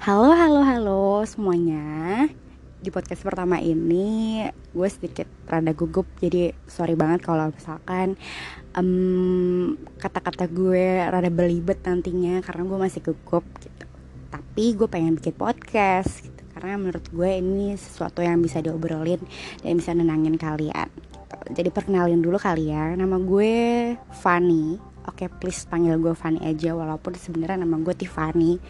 Halo, halo, halo semuanya. Di podcast pertama ini gue sedikit rada gugup Jadi sorry banget kalau misalkan um, Kata-kata gue rada belibet nantinya Karena gue masih gugup gitu. Tapi gue pengen bikin podcast gitu. Karena menurut gue ini sesuatu yang bisa diobrolin Dan bisa nenangin kalian gitu. Jadi perkenalin dulu kalian Nama gue Fanny Oke please panggil gue Fanny aja Walaupun sebenarnya nama gue Tiffany.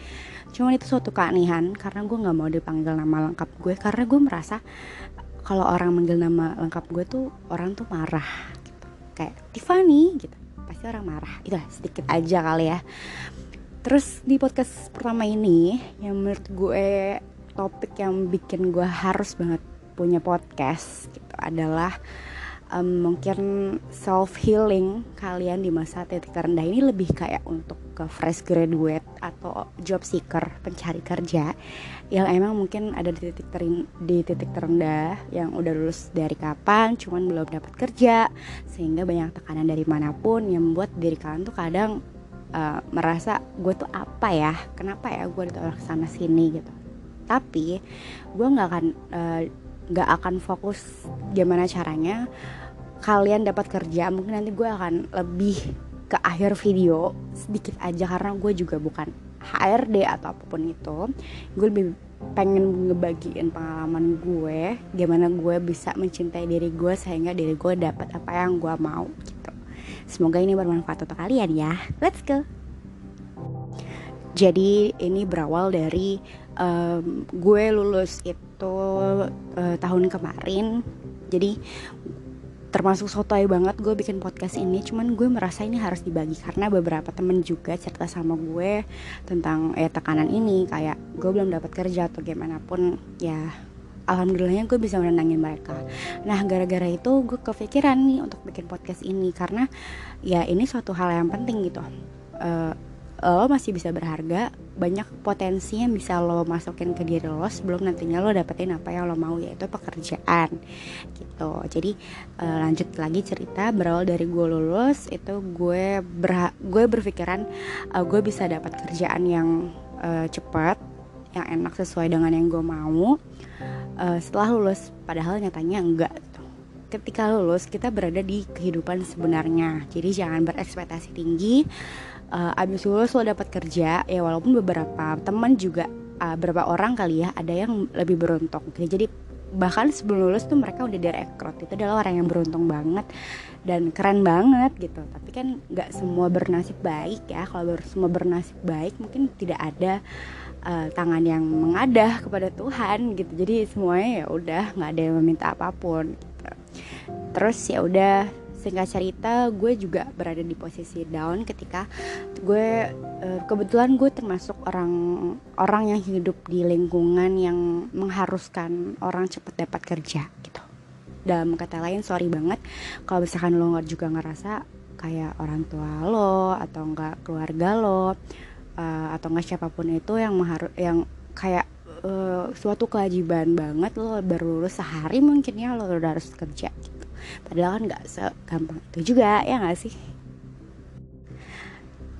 Cuman itu suatu keanehan karena gue nggak mau dipanggil nama lengkap gue karena gue merasa kalau orang manggil nama lengkap gue tuh orang tuh marah gitu. Kayak Tiffany gitu. Pasti orang marah. Itu sedikit aja kali ya. Terus di podcast pertama ini yang menurut gue topik yang bikin gue harus banget punya podcast gitu adalah um, mungkin self healing kalian di masa titik terendah ini lebih kayak untuk ke fresh graduate atau job seeker pencari kerja yang emang mungkin ada di titik terin, di titik terendah yang udah lulus dari kapan cuman belum dapat kerja sehingga banyak tekanan dari mana pun yang membuat diri kalian tuh kadang uh, merasa gue tuh apa ya kenapa ya gue ditolak sana sini gitu. Tapi gue nggak akan uh, nggak akan fokus gimana caranya kalian dapat kerja mungkin nanti gue akan lebih ke akhir video sedikit aja karena gue juga bukan HRD atau apa pun itu. Gue lebih pengen ngebagiin pengalaman gue gimana gue bisa mencintai diri gue sehingga diri gue dapat apa yang gue mau gitu. Semoga ini bermanfaat untuk kalian ya. Let's go jadi ini berawal dari um, gue lulus itu uh, tahun kemarin. Jadi termasuk sotoy banget gue bikin podcast ini. Cuman gue merasa ini harus dibagi karena beberapa temen juga cerita sama gue tentang ya tekanan ini. Kayak gue belum dapat kerja atau gimana pun ya alhamdulillahnya gue bisa menenangin mereka. Nah gara-gara itu gue kepikiran nih untuk bikin podcast ini. Karena ya ini suatu hal yang penting gitu. Uh, lo masih bisa berharga banyak potensi yang bisa lo masukin ke diri lo sebelum nantinya lo dapetin apa yang lo mau yaitu pekerjaan gitu jadi uh, lanjut lagi cerita berawal dari gue lulus itu gue ber gue berpikiran uh, gue bisa dapat kerjaan yang uh, cepat yang enak sesuai dengan yang gue mau uh, setelah lulus padahal nyatanya enggak gitu. ketika lulus kita berada di kehidupan sebenarnya jadi jangan berekspektasi tinggi uh, abis lulus lo dapat kerja ya walaupun beberapa teman juga uh, beberapa orang kali ya ada yang lebih beruntung. Jadi bahkan sebelum lulus tuh mereka udah direkrut itu adalah orang yang beruntung banget dan keren banget gitu. Tapi kan nggak semua bernasib baik ya. Kalau semua bernasib baik mungkin tidak ada uh, tangan yang mengadah kepada Tuhan gitu. Jadi semuanya ya udah nggak ada yang meminta apa pun gitu. terus ya udah singkat cerita gue juga berada di posisi down ketika gue uh, kebetulan gue termasuk orang orang yang hidup di lingkungan yang mengharuskan orang cepat dapat kerja gitu. Dalam kata lain sorry banget kalau misalkan lo juga ngerasa kayak orang tua lo atau enggak keluarga lo uh, atau enggak siapa pun itu yang mengharus yang kayak uh, suatu kewajiban banget lo baru lulus sehari mungkin ya lo udah harus kerja gitu padahal kan nggak segampang itu juga ya nggak sih?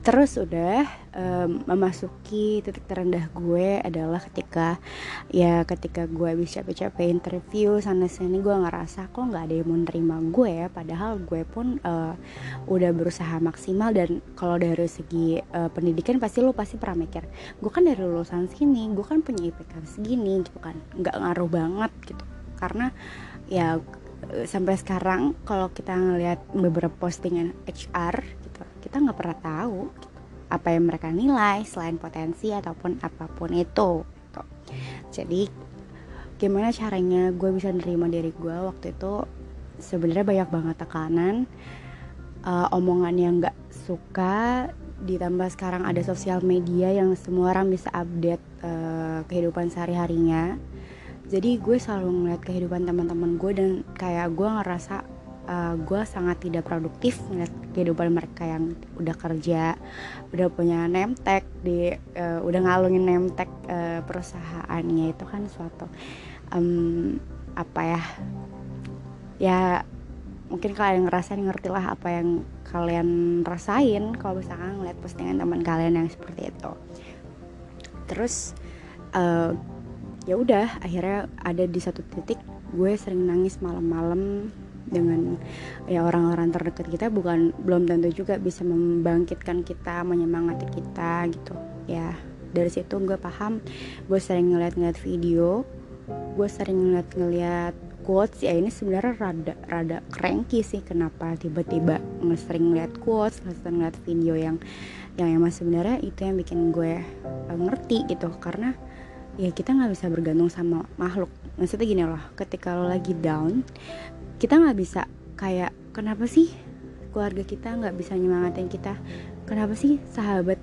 Terus udah um, memasuki titik terendah gue adalah ketika ya ketika gue habis capek-capek interview sana sini gue ngerasa kok nggak ada yang mau nerima gue ya. Padahal gue pun uh, udah berusaha maksimal dan kalau dari segi uh, pendidikan pasti lo pasti pernah mikir gue kan dari lulusan sini gue kan punya IPK segini gitu kan. Nggak ngaruh banget gitu. Karena ya sampai sekarang kalau kita ngelihat beberapa postingan HR gitu kita nggak pernah tahu gitu, apa yang mereka nilai selain potensi ataupun apa pun itu gitu. jadi gimana caranya gue bisa nerima diri gue waktu itu sebenarnya banyak banget tekanan uh, omongan yang nggak suka ditambah sekarang ada sosial media yang semua orang bisa update uh, kehidupan sehari harinya jadi gue selalu ngeliat kehidupan teman-teman gue dan kayak gue ngerasa uh, gue sangat tidak produktif ngeliat kehidupan mereka yang udah kerja udah punya tag di uh, udah ngalungin tag uh, perusahaannya itu kan suatu um, apa ya ya mungkin kalian ngerasain ngerti lah apa yang kalian rasain kalau misalkan ngeliat postingan teman kalian yang seperti itu. Terus uh, ya udah akhirnya ada di satu titik gue sering nangis malam-malam dengan ya orang-orang terdekat kita. Bukan belum tentu juga bisa membangkitkan kita menyemangati kita gitu. Ya dari situ gue paham. Gue sering ngeliat-ngeliat video. Gue sering ngeliat-ngeliat quotes. Ya ini sebenarnya rada rada cranky sih kenapa tiba-tiba sering ngeliat quotes sering ngeliat video yang yang emang sebenarnya itu yang bikin gue uh, ngerti gitu. Karena ya kita nggak bisa bergantung sama makhluk. Maksudnya gini loh ketika lo lagi down kita nggak bisa kayak kenapa sih keluarga kita nggak bisa nyemangatin kita? Kenapa sih sahabat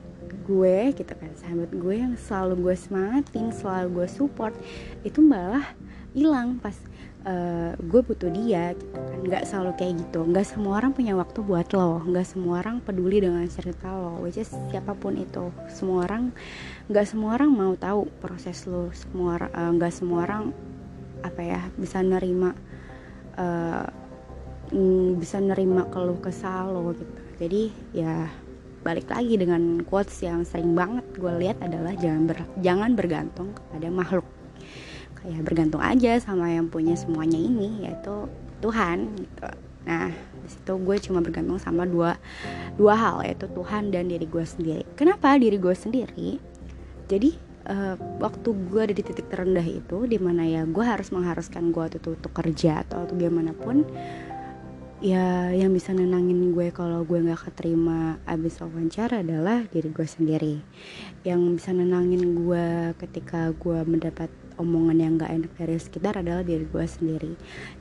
gue gitu kan sahabat gue yang selalu gue semangatin selalu gue support itu malah hilang pas uh, gue butuh dia gitu kan. Nggak selalu kayak gitu. Nggak semua orang punya waktu buat lo. Nggak semua orang peduli dengan cerita lo which is siapa pun itu. Semua orang nggak semua orang mau tahu proses lo. Semua eh, nggak uh, semua orang apa ya bisa nerima uh, bisa nerima keluh kesal lo gitu. Jadi ya balik lagi dengan quotes yang sering banget gue lihat adalah jangan ber, jangan bergantung kepada makhluk kayak bergantung aja sama yang punya semuanya ini yaitu Tuhan gitu. Nah di situ gue cuma bergantung sama dua dua hal yaitu Tuhan dan diri gue sendiri. Kenapa diri gue sendiri? Jadi uh, waktu gue ada di titik terendah itu di mana ya gue harus mengharuskan gue tuh untuk kerja atau, atau gimana pun ya yang bisa nenangin gue kalau gue nggak keterima abis wawancara adalah diri gue sendiri. Yang bisa nenangin gue ketika gue mendapat omongan yang gak enak dari sekitar adalah diri gue sendiri.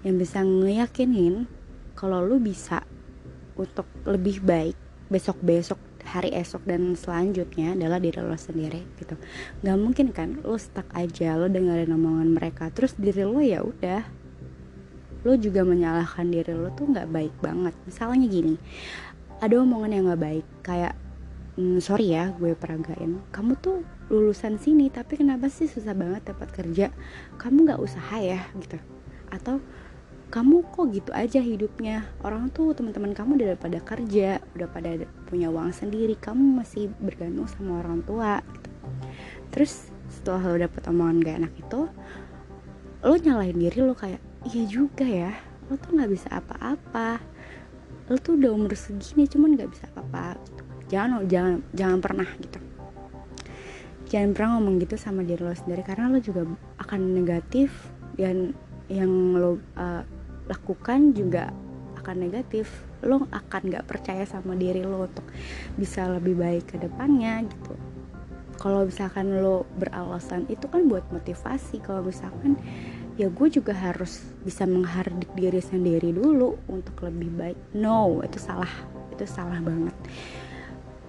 Yang bisa ngeyakinin kalau lu bisa untuk lebih baik besok-besok hari esok dan selanjutnya adalah diri lo sendiri gitu. Nggak mungkin kan lo stuck aja lo dengerin omongan mereka terus diri lo ya udah. Lo juga menyalahkan diri lo tuh nggak baik banget. Misalnya gini ada omongan yang nggak baik kayak mm, sorry ya gue peragain. Kamu tuh lulusan sini tapi kenapa sih susah banget dapat kerja? Kamu nggak usaha ya gitu. Atau kamu kok gitu aja hidupnya? Orang tuh teman-teman kamu udah pada kerja udah pada punya uang sendiri. Kamu masih bergantung sama orang tua gitu. terus setelah lo dapet omongan gak enak itu lo nyalahin diri lo kayak iya juga ya lo tuh nggak bisa apa-apa. Lo tuh udah umur segini cuman nggak bisa apa-apa. gitu. Jangan jangan jangan pernah gitu. Jangan pernah ngomong gitu sama diri lo sendiri karena lo juga akan negatif dan yang lo uh, lakukan juga akan negatif. Lo akan gak percaya sama diri lo untuk bisa lebih baik ke depannya gitu. Kalau misalkan lo beralasan itu kan buat motivasi. Kalau misalkan ya gue juga harus bisa menghardik diri sendiri dulu untuk lebih baik. No itu salah itu salah banget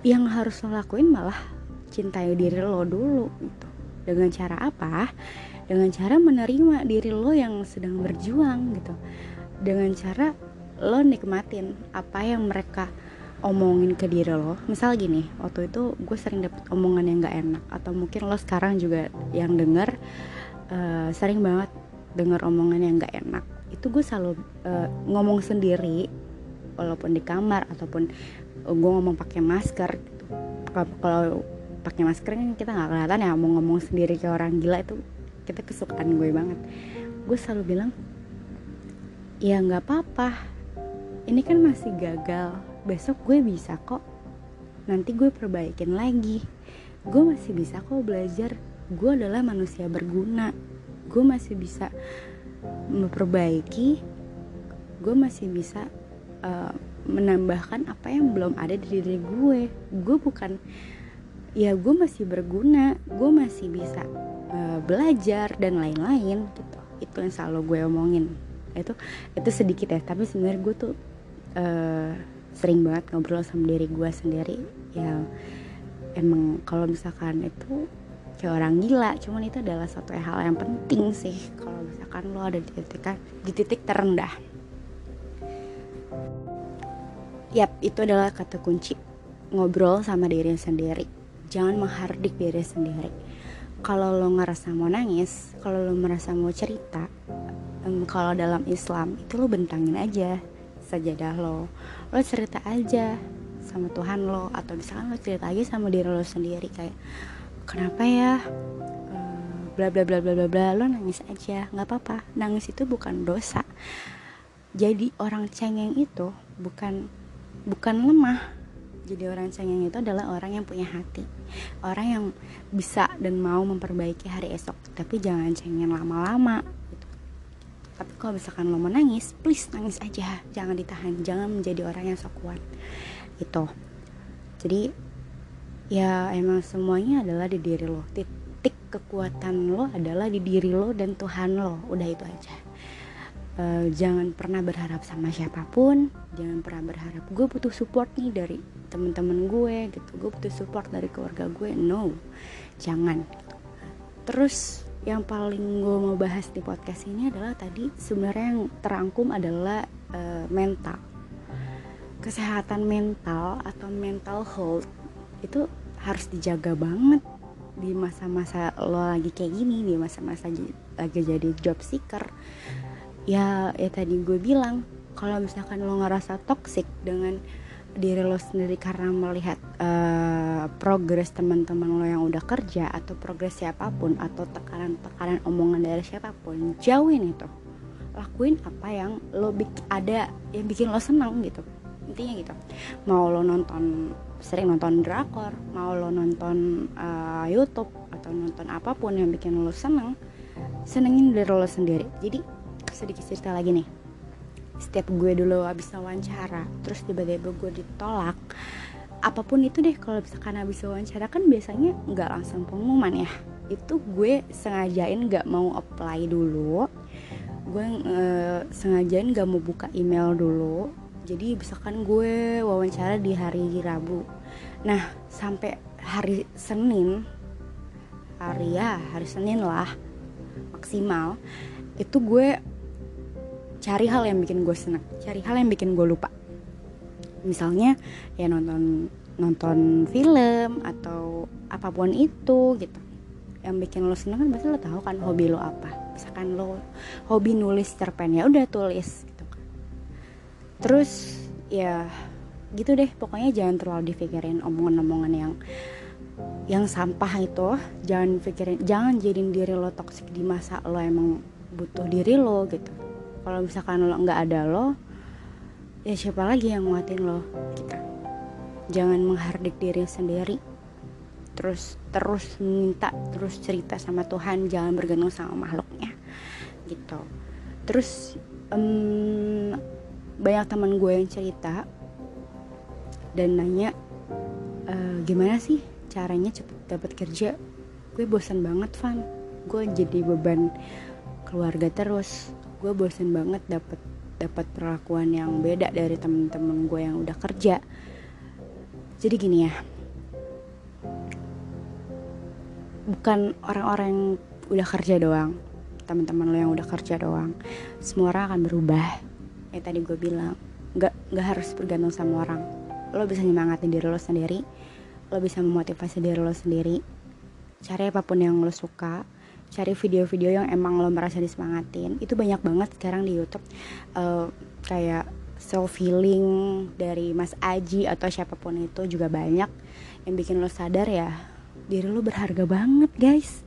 yang harus lo lakuin malah cintai diri lo dulu gitu. Dengan cara apa? Dengan cara menerima diri lo yang sedang berjuang gitu. Dengan cara lo nikmatin apa yang mereka omongin ke diri lo. Misal gini waktu itu gue sering dapet omongan yang gak enak atau mungkin lo sekarang juga yang denger uh, sering banget denger omongan yang gak enak. Itu gue selalu uh, ngomong sendiri walaupun di kamar ataupun gue ngomong pakai masker gitu. kalau pakai masker kan kita nggak kelihatan ya mau ngomong sendiri ke orang gila itu kita kesukaan gue banget. Gue selalu bilang ya nggak apa-apa. Ini kan masih gagal. Besok gue bisa kok. Nanti gue perbaikin lagi. Gue masih bisa kok belajar. Gue adalah manusia berguna. Gue masih bisa memperbaiki. Gue masih bisa uh, menambahkan apa yang belum ada di diri gue. Gue bukan ya gue masih berguna gue masih bisa uh, belajar dan lain-lain gitu. Itu yang selalu gue omongin. Itu itu sedikit ya tapi sebenarnya gue tuh uh, sering banget ngobrol sama diri gue sendiri. Ya emang kalau misalkan itu kayak orang gila cuman itu adalah satu hal yang penting sih. Kalau misalkan lo ada di titik di titik terendah yap itu adalah kata kunci ngobrol sama diri sendiri. Jangan menghardik diri sendiri. Kalau lo ngerasa mau nangis kalau lo merasa mau cerita kalau dalam Islam itu lo bentangin aja sajadah lo. Lo cerita aja sama Tuhan lo atau misalkan lo cerita aja sama diri lo sendiri kayak kenapa ya? Uh, bla bla bla bla bla bla lo nangis aja. Nggak apa-apa nangis itu bukan dosa. Jadi orang cengeng itu bukan bukan lemah. Jadi orang cengeng itu adalah orang yang punya hati. Orang yang bisa dan mau memperbaiki hari esok. Tapi jangan cengeng lama-lama gitu. tapi kalau misalkan lo mau nangis please nangis aja. Jangan ditahan. Jangan menjadi orang yang sok kuat itu jadi ya emang semuanya adalah di diri lo. Titik kekuatan lo adalah di diri lo dan Tuhan lo. Udah itu aja uh, jangan pernah berharap sama siapa pun jangan pernah berharap gue butuh support nih dari temen-temen gue gitu. Gue butuh support dari keluarga gue no. Jangan. Terus yang paling gue mau bahas di podcast ini adalah tadi sebenarnya yang terangkum adalah uh, mental. Kesehatan mental atau mental health itu harus dijaga banget di masa-masa lo lagi kayak gini di masa-masa lagi jadi job seeker ya ya tadi gue bilang kalau misalkan lo ngerasa toxic dengan diri lo sendiri karena melihat uh, progres teman-teman lo yang udah kerja atau progres siapa pun atau tekanan-tekanan omongan dari siapa pun jauhin itu. Lakuin apa yang lo ada yang bikin lo senang gitu. Intinya gitu. Mau lo nonton sering nonton drakor mau lo nonton uh, YouTube atau nonton apa pun yang bikin lo seneng senengin diri lo sendiri. Jadi sedikit cerita lagi nih. Setiap gue dulu habis wawancara terus tiba-tiba gue ditolak apa pun itu deh kalau misalkan habis wawancara kan biasanya nggak langsung pengumuman ya. Itu gue sengajain nggak mau apply dulu. Gue uh, sengajain nggak mau buka email dulu. Jadi misalkan gue wawancara di hari Rabu. Nah sampai hari Senin hari ya hari Senin lah maksimal itu gue cari hal yang bikin gue senang cari hal yang bikin gue lupa. Misalnya ya nonton nonton film atau apa pun itu gitu. Yang bikin lo seneng kan pasti lo tahu kan hobi lo apa. Misalkan lo hobi nulis cerpen ya udah tulis gitu. Kan terus ya gitu deh pokoknya jangan terlalu dipikirin omongan-omongan yang yang sampah itu. Jangan pikirin jangan jadiin diri lo toksik di masa lo emang butuh diri lo gitu kalau misalkan lo nggak ada lo ya siapa lagi yang nguatin lo kita jangan menghardik diri sendiri. Terus terus minta terus cerita sama Tuhan jangan bergantung sama makhluknya gitu. Terus um, banyak teman gue yang cerita dan nanya e, gimana sih caranya cepet dapat kerja? Gue bosan banget Van. Gue jadi beban keluarga terus gue bosen banget dapat dapat perlakuan yang beda dari temen-temen gue yang udah kerja. Jadi gini ya. Bukan orang-orang yang udah kerja doang. Teman-teman lo yang udah kerja doang. Semua orang akan berubah. Ya tadi gue bilang nggak nggak harus bergantung sama orang. Lo bisa nyemangatin diri lo sendiri. Lo bisa memotivasi diri lo sendiri. Cari apa pun yang lo suka cari video-video yang emang lo merasa disemangatin. Itu banyak banget sekarang di YouTube. Uh, kayak self healing dari Mas Aji atau siapa pun itu juga banyak yang bikin lo sadar ya diri lo berharga banget guys.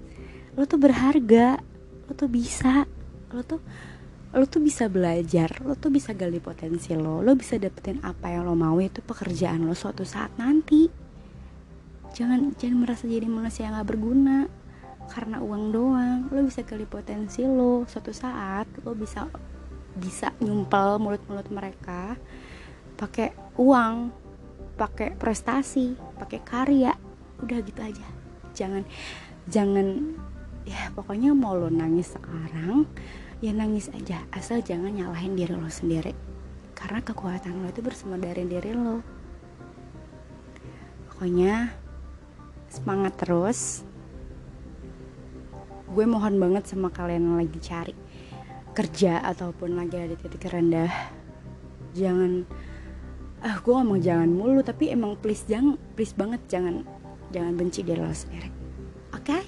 Lo tuh berharga. Lo tuh bisa. Lo tuh lo tuh bisa belajar. Lo tuh bisa gali potensi lo. Lo bisa dapetin apa yang lo mau itu pekerjaan lo suatu saat nanti. Jangan jangan merasa jadi manusia yang gak berguna karena uang doang. Lo bisa gali potensi lo. Suatu saat lo bisa bisa nyumpel mulut-mulut mereka pakai uang pakai prestasi pakai karya. Udah gitu aja. Jangan jangan ya pokoknya mau lo nangis sekarang ya nangis aja. Asal jangan nyalahin diri lo sendiri. Karena kekuatan lo itu bersumber dari diri lo. Pokoknya semangat terus gue mohon banget sama kalian yang lagi cari kerja ataupun lagi ada titik rendah jangan ah gue ngomong jangan mulu tapi emang please jangan please banget jangan jangan benci diri lo sendiri oke okay?